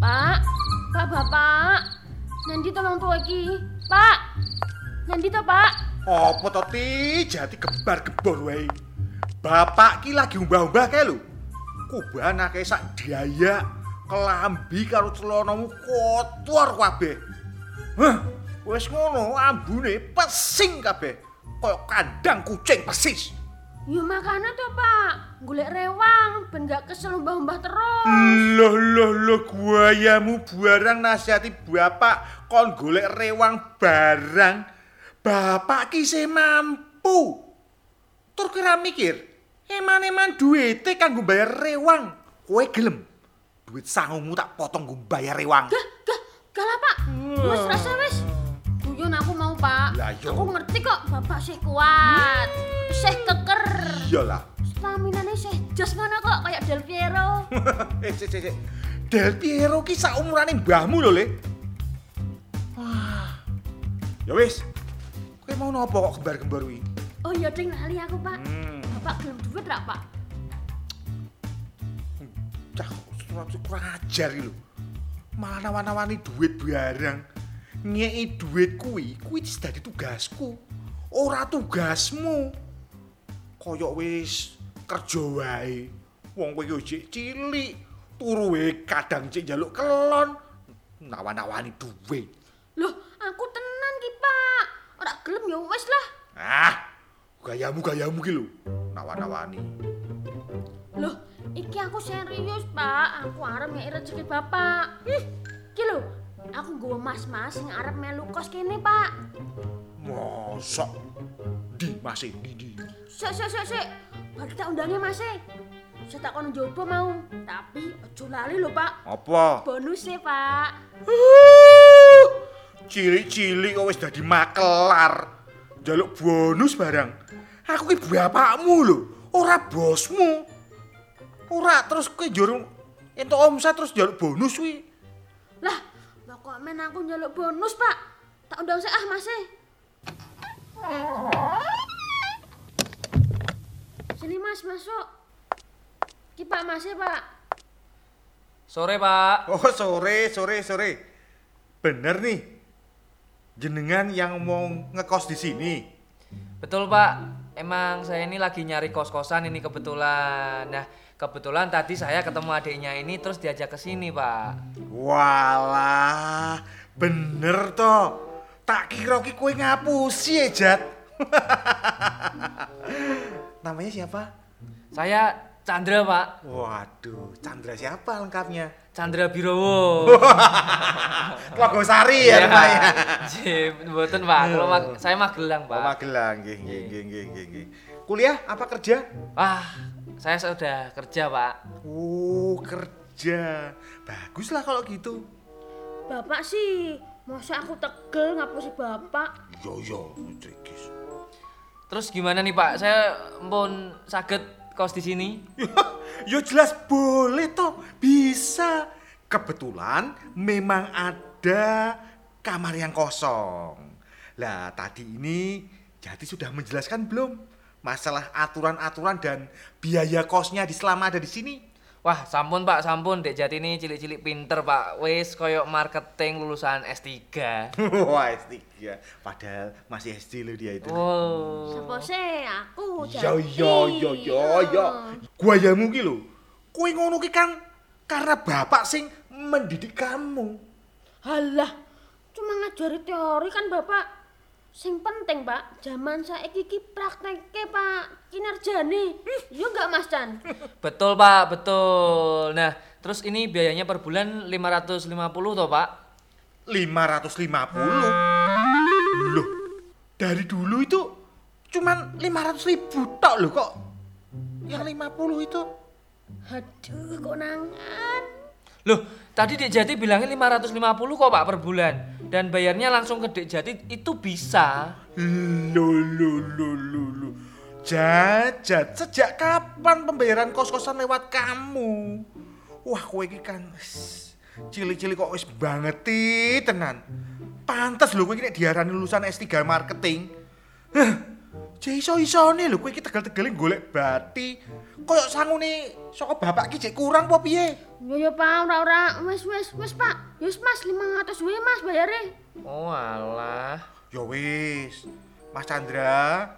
Pak, Pak Bapak. Nanti tolong tuh lagi. Pak. Nanti toh, Pak. Apa to ti jati gebar gebor wae. Bapak ki lagi umbah-umbah kae lho. Kuban akeh sak daya kelambi karo celanamu kotor kabeh. Hah, wis ngono ambune pesing kabeh. Kaya kandang kucing persis. Ya makanya tuh, Pak. Golek rewang ben gak kesel umbah-umbah terus. Loh loh loh guayamu barang nasihati bapak kon golek rewang barang bapak ki se mampu tur kira mikir eman-eman duwite kanggo bayar rewang kowe gelem duit sangumu tak potong nggo bayar rewang Gah, gah, gak lah, Pak. Wes rasa wes. Aku ngerti kok Bapak sih kuat. Sih keker. iyalah Stamina-ne sih jos ngono kok kayak Del Piero. eh cek cek cek Del Piero ki saumurane mbahmu lho le wah ya wis kowe mau nopo kok gembar-gembar wi Oh iya, ding lali aku, Pak. hmm. Bapak gelem duit ra, Pak? cah kurang ajar iki lho. Malah nawan-nawani duit barang. Ngeki duit kuwi, kuwi wis dadi tugasku. Ora tugasmu. Koyok wis kerja wae. Wong kowe iki cilik, turu wae kadang cek njaluk kelon. Nawan-nawani duit. Loh, aku tenan ki, Pak. Ora gelem ya wis lah. Ah, gayamu gayamu ki lho. Nawan-nawani. Loh, iki aku serius, Pak. Aku arep ngeki rezeki Bapak. Ih, iki lho. Aku nggawa mas-mas sing arep melu kos kene, Pak. Mosok di masih di di. Sik, sik, sik, sik. Bar kita undangnya Mas e. Saya tak kono njoba mau. Tapi ojo lali lho, Pak. Apa? Bonus e, Pak. Cilik-cilik kok wis dadi makelar. Jaluk bonus barang. Aku ki bapakmu lho, ora bosmu. Ora terus kowe njur entuk omset terus jaluk bonus kuwi. Lah, kok men aku bonus, Pak. Tak undang sik ah, Mas e. Sini Mas, masuk. Ki Pak Mas e, Pak. Sore, Pak. Oh, sore, sore, sore. Bener nih. Jenengan yang mau ngekos di sini. Betul, Pak. Emang saya ini lagi nyari kos-kosan ini kebetulan. Nah, kebetulan tadi saya ketemu adiknya ini terus diajak ke sini, Pak. Walah, bener toh. Tak kira ki kowe ngapusi ya, Jat. Namanya siapa? Saya Chandra, Pak. Waduh, Chandra siapa lengkapnya? Chandra Birowo. Logosari ya rumahnya. Jim, mboten, Pak. Kalau mag- saya Magelang, Oh, Pak. Magelang, nggih, nggih, nggih, nggih, nggih, nggih. Kuliah apa kerja? Ah, saya sudah kerja, Pak. Oh, kerja. Baguslah kalau gitu. Bapak sih, masa aku tegel ngapusi Bapak. Yo yo, Trikis. Terus gimana nih, Pak? Saya pun sakit kos di sini. Yo jelas boleh toh, bisa. Kebetulan memang ada kamar yang kosong. Lah tadi ini Jati sudah menjelaskan belum masalah aturan-aturan dan biaya kosnya di selama ada di sini? Wah, sampun Pak, sampun. Dek Jati ini cilik-cilik pinter, Pak. Wis koyok marketing lulusan S3. Wah, S3. Padahal masih SD loh dia itu. Oh. Sapa sih? Aku Yo Jati. yo yo yo yo. Guayamu ki lho. Kowe ngono ki kan karena bapak sing mendidik kamu. Halah, cuma ngajari teori kan Bapak. Sing penting, Pak, zaman saiki iki prakteke, Pak. Kinerjane. Iya enggak, Mas Chan? Betul, Pak, betul. Nah, terus ini biayanya per bulan 550 toh, Pak? 550. Loh, dari dulu itu cuman 500 ribu tok loh kok. Yang 50 itu. Aduh, kok nangan. Loh, tadi Dek Jati bilangnya 550 kok, Pak, per bulan. Dan bayarnya langsung ke Dek Jati itu bisa. Loh, loh, loh, loh, loh. Jajat, sejak kapan pembayaran kos-kosan lewat kamu? Wah, kowe iki kan wis, cilik-cilik kok wis banget tenan. Pantes lho kowe iki lulusan S3 marketing. Jek iso-isone lho kowe iki tegal-tegale golek bati. Koyok sangune saka bapak ki jek kurang apa piye? Ya ya Pak, ora ora. Wis wis wis Pak. Ya wis Mas 500 wae Mas bayare. Oh alah. Ya wis. Mas Chandra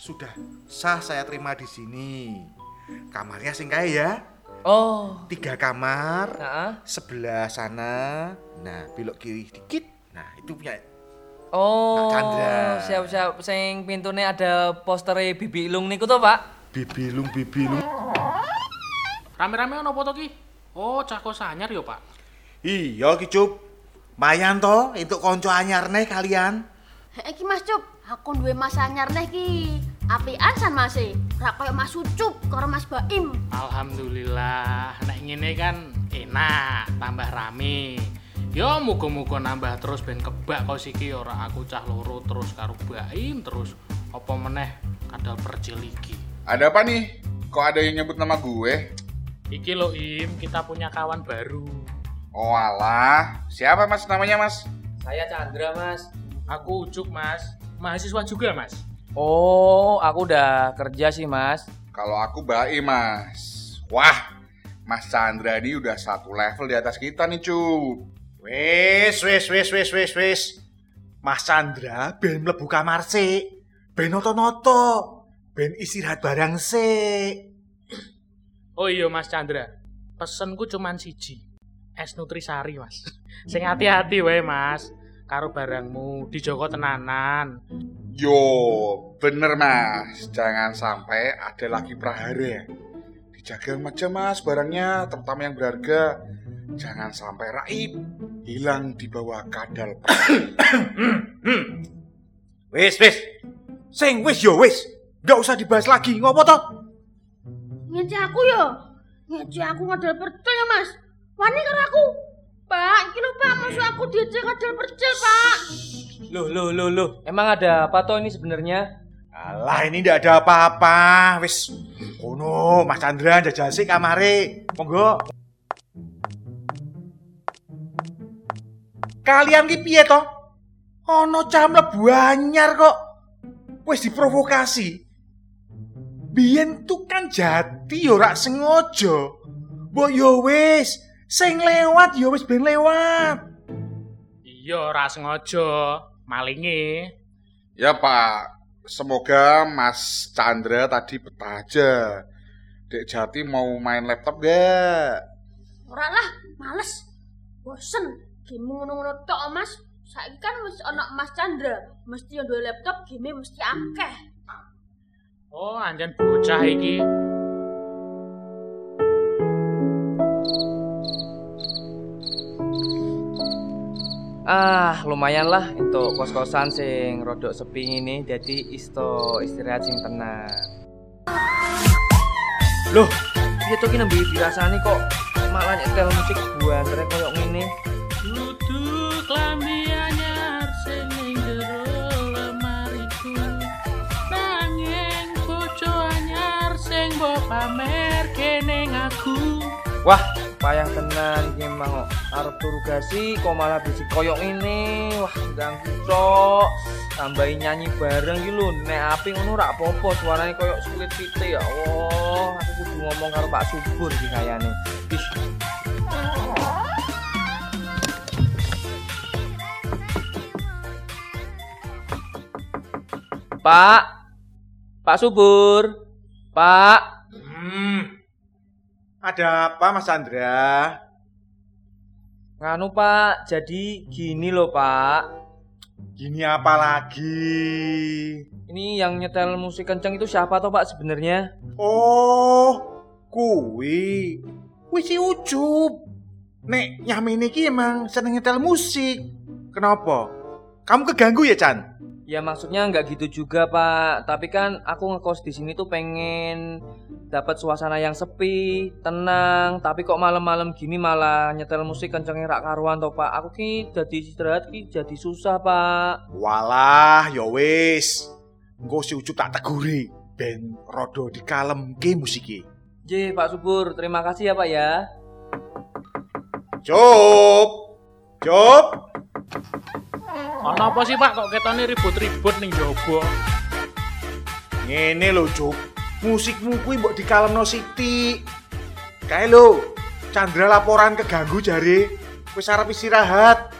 sudah sah saya terima di sini. Kamarnya sing kae ya. Oh. Tiga kamar. Heeh. Sebelah sana. Nah, belok kiri dikit. Nah, itu punya Oh. Pak Chandra. Siap-siap sing pintune ada postere Bibi Ilung niku to, Pak? bibilung bibilung. Rame-rame ono foto ki? Oh, cah kos anyar yo, Pak. Iya ki Cup. Mayan to entuk kanca anyar nih kalian. Iki Mas Cup, aku duwe Mas anyar neh ki. Apian san Mas e. Ora koyo Mas Ucup karo Mas Baim. Alhamdulillah, nek ngene kan enak, tambah rame. Yo muga-muga nambah terus ben kebak kok iki ora aku cah loro terus karo Baim terus apa meneh kadal percil iki. Ada apa nih? Kok ada yang nyebut nama gue? Iki lo Im, kita punya kawan baru. Oh alah, siapa mas namanya mas? Saya Chandra, Mas. Aku Ucup, Mas. Mahasiswa juga, Mas. Oh, aku udah kerja sih, Mas. Kalau aku Baim mas. Wah, Mas Chandra ini udah satu level di atas kita nih cu. Wis wis wis wis wis wis. Mas Chandra ben mlebu kamar sik. Ben noto-noto. Ben istirahat barang sik. Oh iya, Mas Chandra. Pesenku cuman siji. Es nutrisari, Mas. Sing hati-hati wae, Mas. Karo barangmu dijogo tenanan. Yo, bener mas. Jangan sampai ada lagi prahara. Dijaga aja mas barangnya, terutama yang berharga. Jangan sampai raib, hilang di bawah kadal Wis wis. Sing wis yo wis. Enggak usah dibahas lagi. Ngopo to? Ngece aku yo. Ngece aku ngadal percil ya Mas. Wani karo aku. Pak, iki lho Pak, maksud aku diajak ngadal percil, Pak. Loh, loh, loh, loh. Emang ada apa toh ini sebenarnya? Alah ini ndak ada apa-apa. Wis. Kono Mas Chandra jajal sik kamare. Monggo. Kalian ki piye to? Ono cah mlebu anyar kok. Wis diprovokasi. Biyen tuh kan jati yo rak sengaja. Mbok yo wis, sing lewat yo wis ben lewat. Iya, ora sengaja. Malinge. Ya pak, semoga Mas Chandra tadi betah aja. Dek Jati mau main laptop gak? Ora lah, males. Bosen. Game ngono-ngono tok, Mas. Saiki kan wis ana Mas Chandra, mesti yang duwe laptop game mesti akeh. Oh, anjen bocah iki. Ah, lumayan lah untuk kos-kosan sing rodok sepi ini jadi isto istirahat sing tenang. Loh, piye to ki nembe dirasani kok malah nyetel musik buantre koyo ngene. Wah, payah tenan iki emang kok. Arep turu gasi kok malah bisik koyo ngene. Wah, ganggu cok. Tambahin nyanyi bareng iki lho. Nek api ngono rak apa-apa, suarane koyo sulit pite ya Allah. Aku kudu ngomong karo Pak Subur iki kayane. Ih, Pak. Pak Subur. Pak. Hmm. Ada apa Mas Chandra? Nganu Pak, jadi gini loh Pak. Gini apa lagi? Ini yang nyetel musik kenceng itu siapa toh Pak sebenarnya? Oh, kuwi. Kuwi si Ucup. Nek Yamin iki emang seneng nyetel musik. Kenapa? Kamu keganggu ya, Chan? Ya maksudnya nggak gitu juga Pak, tapi kan aku ngekos di sini tuh pengen dapat suasana yang sepi, tenang, tapi kok malam-malam gini malah nyetel musik kencengnya rak karuan toh Pak. Aku ki jadi istirahat ki jadi susah Pak. Walah, ya wis. Engko si Ucup tak teguri. Ben rodo dikalemke musiki. J Pak Subur, terima kasih ya Pak ya. Cup. Cup. Ono apa sih, Pak? Kok ketone ribut-ribut ning jowo? Ngene lho, Cuk. Musikmu kuwi mbok dikalemno Siti. Kae lho, Chandra laporan keganggu jare. Wis arep istirahat.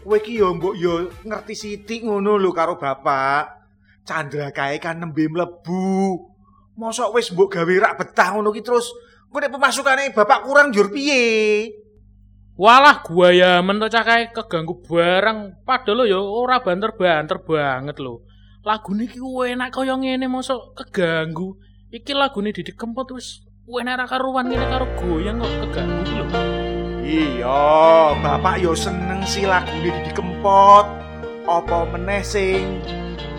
Kowe ki yo mbok yo ngerti Siti ngono lho karo bapak. Chandra kae kan nembe mlebu. Mosok wis mbok gawe rak betah ngono ki terus kowe nek pemasukane bapak kurang jur piye? Walah gua ya kae keganggu barang padahal ya ora banter-banter banget lho. Lagune iki enak kaya ngene mosok keganggu. Iki lagune Didi Kempot wis enak ra karuan ngene karo goyang kok keganggu lho. Iya, bapak yo seneng sih lagune Didi Kempot. Apa meneh sing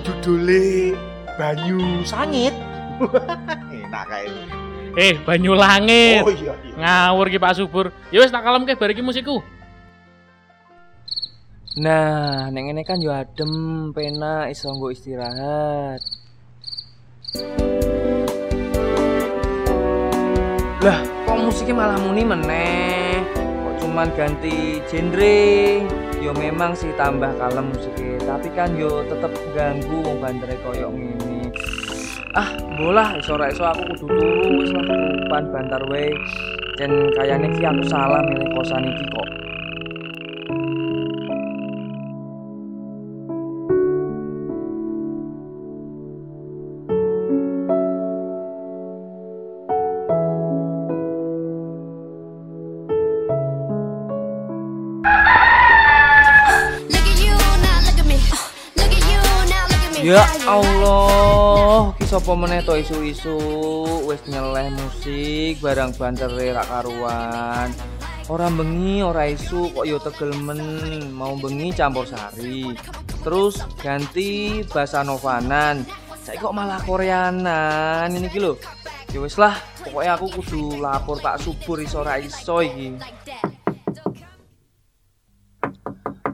judule Banyu Sangit. Enak kae. Eh, banyu langit. Oh iya iya. Ngawur ki Pak Subur. Ya wis tak kalemke bar iki musikku. Nah, neng ini kan yo adem, penak, iso nggo istirahat. Lah, kok musiknya malah muni meneh? Kok cuman ganti genre? Yo memang sih tambah kalem musiknya, tapi kan yo tetep ganggu wong bandere koyo ngene. Ah, bolah iso ora iso aku kudu turu wis lah kupan bantar wae. Jen kayane ki aku salah milih kosan iki kok. Ya Allah, sapa meneh to isu-isu wis nyeleh musik barang bantere rak karuan. Ora bengi, ora isu kok yo tegel men, mau bengi campur sari. Terus ganti bahasa novanan. Saiki kok malah koreanan ini ki lho. Ya wis lah, pokoknya aku kudu lapor Pak Subur iso ora iso iki.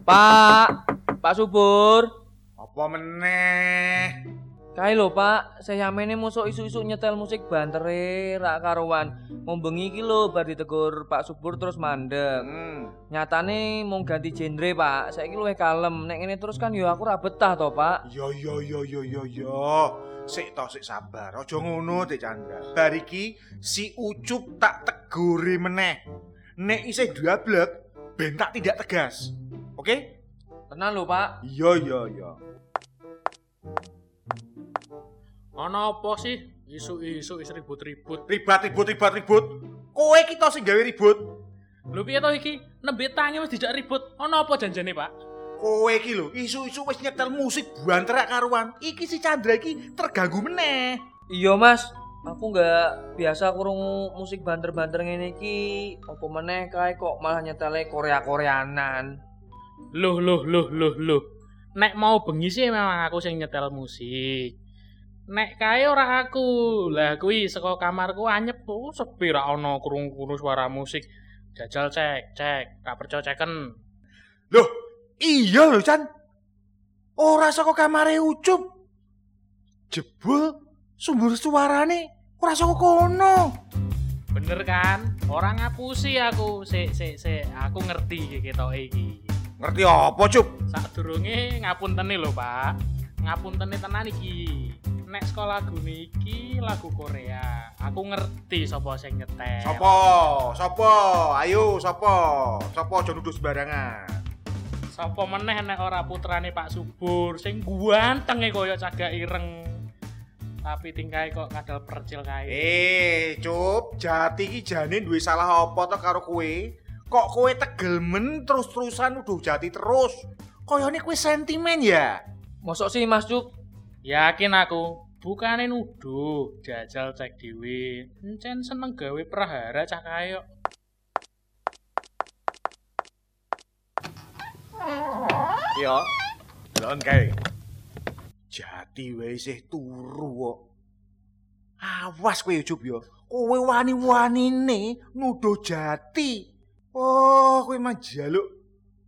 Pak, Pak Subur. Apa meneh? Kae lho Pak, saya yamene mosok isu-isu nyetel musik bantere rak karuan. Mau bengi iki lho bar ditegur Pak Subur terus mandek. Hmm. Nyatane mau ganti genre Pak, saiki luwih kalem. Nek ngene terus kan yo aku ra betah to Pak. Yo yo yo yo yo yo. Sik to sik sabar. Aja ngono Dek Chandra. Bar iki si Ucup tak teguri meneh. Nek isih diablek ben tak tidak tegas. Oke? Tenan lho Pak. Iya iya iya. Ana apa sih? Isu-isu is ribut-ribut. Ribut ribut ribut ribut. Kowe kita sing gawe ribut. Lho piye to iki? Nembe tangi wis dijak ribut. Ana apa janjane, Pak? Kowe iki lho, isu-isu wis nyetel musik buanterak karuan. Iki si Chandra iki terganggu meneh. Iya Mas, aku nggak biasa kurung musik banter-banter ngene iki. Apa meneh kae kok malah nyetele Korea-koreanan. Loh, loh, loh, loh, loh. Nek mau bengi sih memang aku sing nyetel musik. Nek kae ora aku. Lah kuwi saka kamarku anyep oh, sepi ra ana krungu suara musik. Jajal cek, cek. Gak percaya ceken. Loh, iya lho Chan. Ora saka kamare Ucup. Jebul sumber suarane ora saka kono. Bener kan? Orang ngapusi aku. Sik, sik, sik. Aku ngerti iki ketoke iki. Ngerti apa, Cup? Sadurunge ngapuntene lho, Pak. Ngapuntene tenan iki. Nek sekolah lagu niki lagu Korea. Aku ngerti sapa sing nyetel. Sopo? Sopo? Ayo, sopo? Sopo aja nuduh sembarangan. Sapa meneh nek ora putrane Pak Subur sing gantenge kaya cagak ireng. Tapi tingkahe kok kadal percil kae. Eh, Cup, jati iki jane duwe salah apa to karo kowe? Kok kowe tegel men terus-terusan nuduh jati terus? Koyone kowe sentimen ya? Mosok sih Mas Cuk? Yakin aku, bukane nuduh, jajal cek dhewe. Encen seneng gawe prahara cah kaya. Iya. Delon kae. Jati wae isih turu kok. Awas kowe Cup ya. Kowe wani-wanine nuduh jati. Oh, kowe mah jaluk.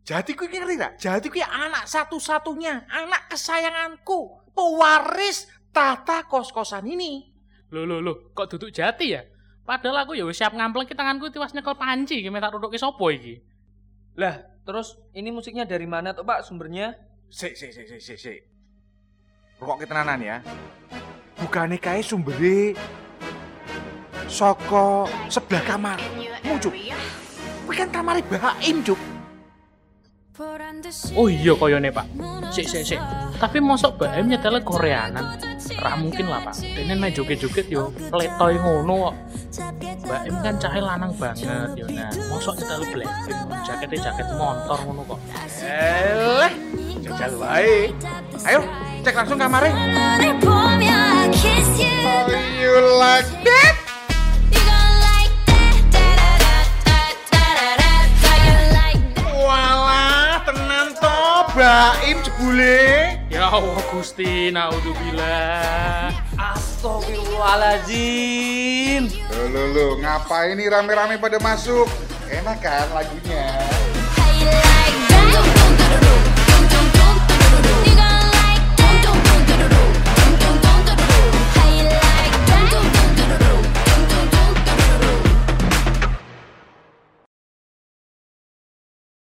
Jati kuwi ngerti tak? Jati kuwi anak satu-satunya, anak kesayanganku, pewaris tata kos-kosan ini. Loh loh loh, kok duduk jati ya? Padahal aku ya wis siap ngampleng ki tanganku tiwas nyekel panci iki tak tutuke sapa iki. Lah, terus ini musiknya dari mana tuh Pak sumbernya? Sik, sik, sik, sik, sik, sik. Rokok tenanan ya. Bukannya kae sumbere saka sebelah kamar. Muncul. Kuwi kan kamare Baim, Cuk. Oh iya koyone pak. Sik sik sik. Tapi mosok bae nyetel Koreanan. Rah mungkin lah pak. Ini main joget-joget yo letoy ngono kok. Mbak Em kan cahe lanang banget yo nah. Mosok nyetel Blackpink jaketnya jaket motor ngono kok. Eleh jajal baik. Ayo cek langsung kamarnya. Oh iya, you like that? Baim jebule. Ya Allah Gusti Naudzubillah Astagfirullahaladzim. Loh, loh, loh, ngapain nih rame-rame pada masuk? Enak kan lagunya?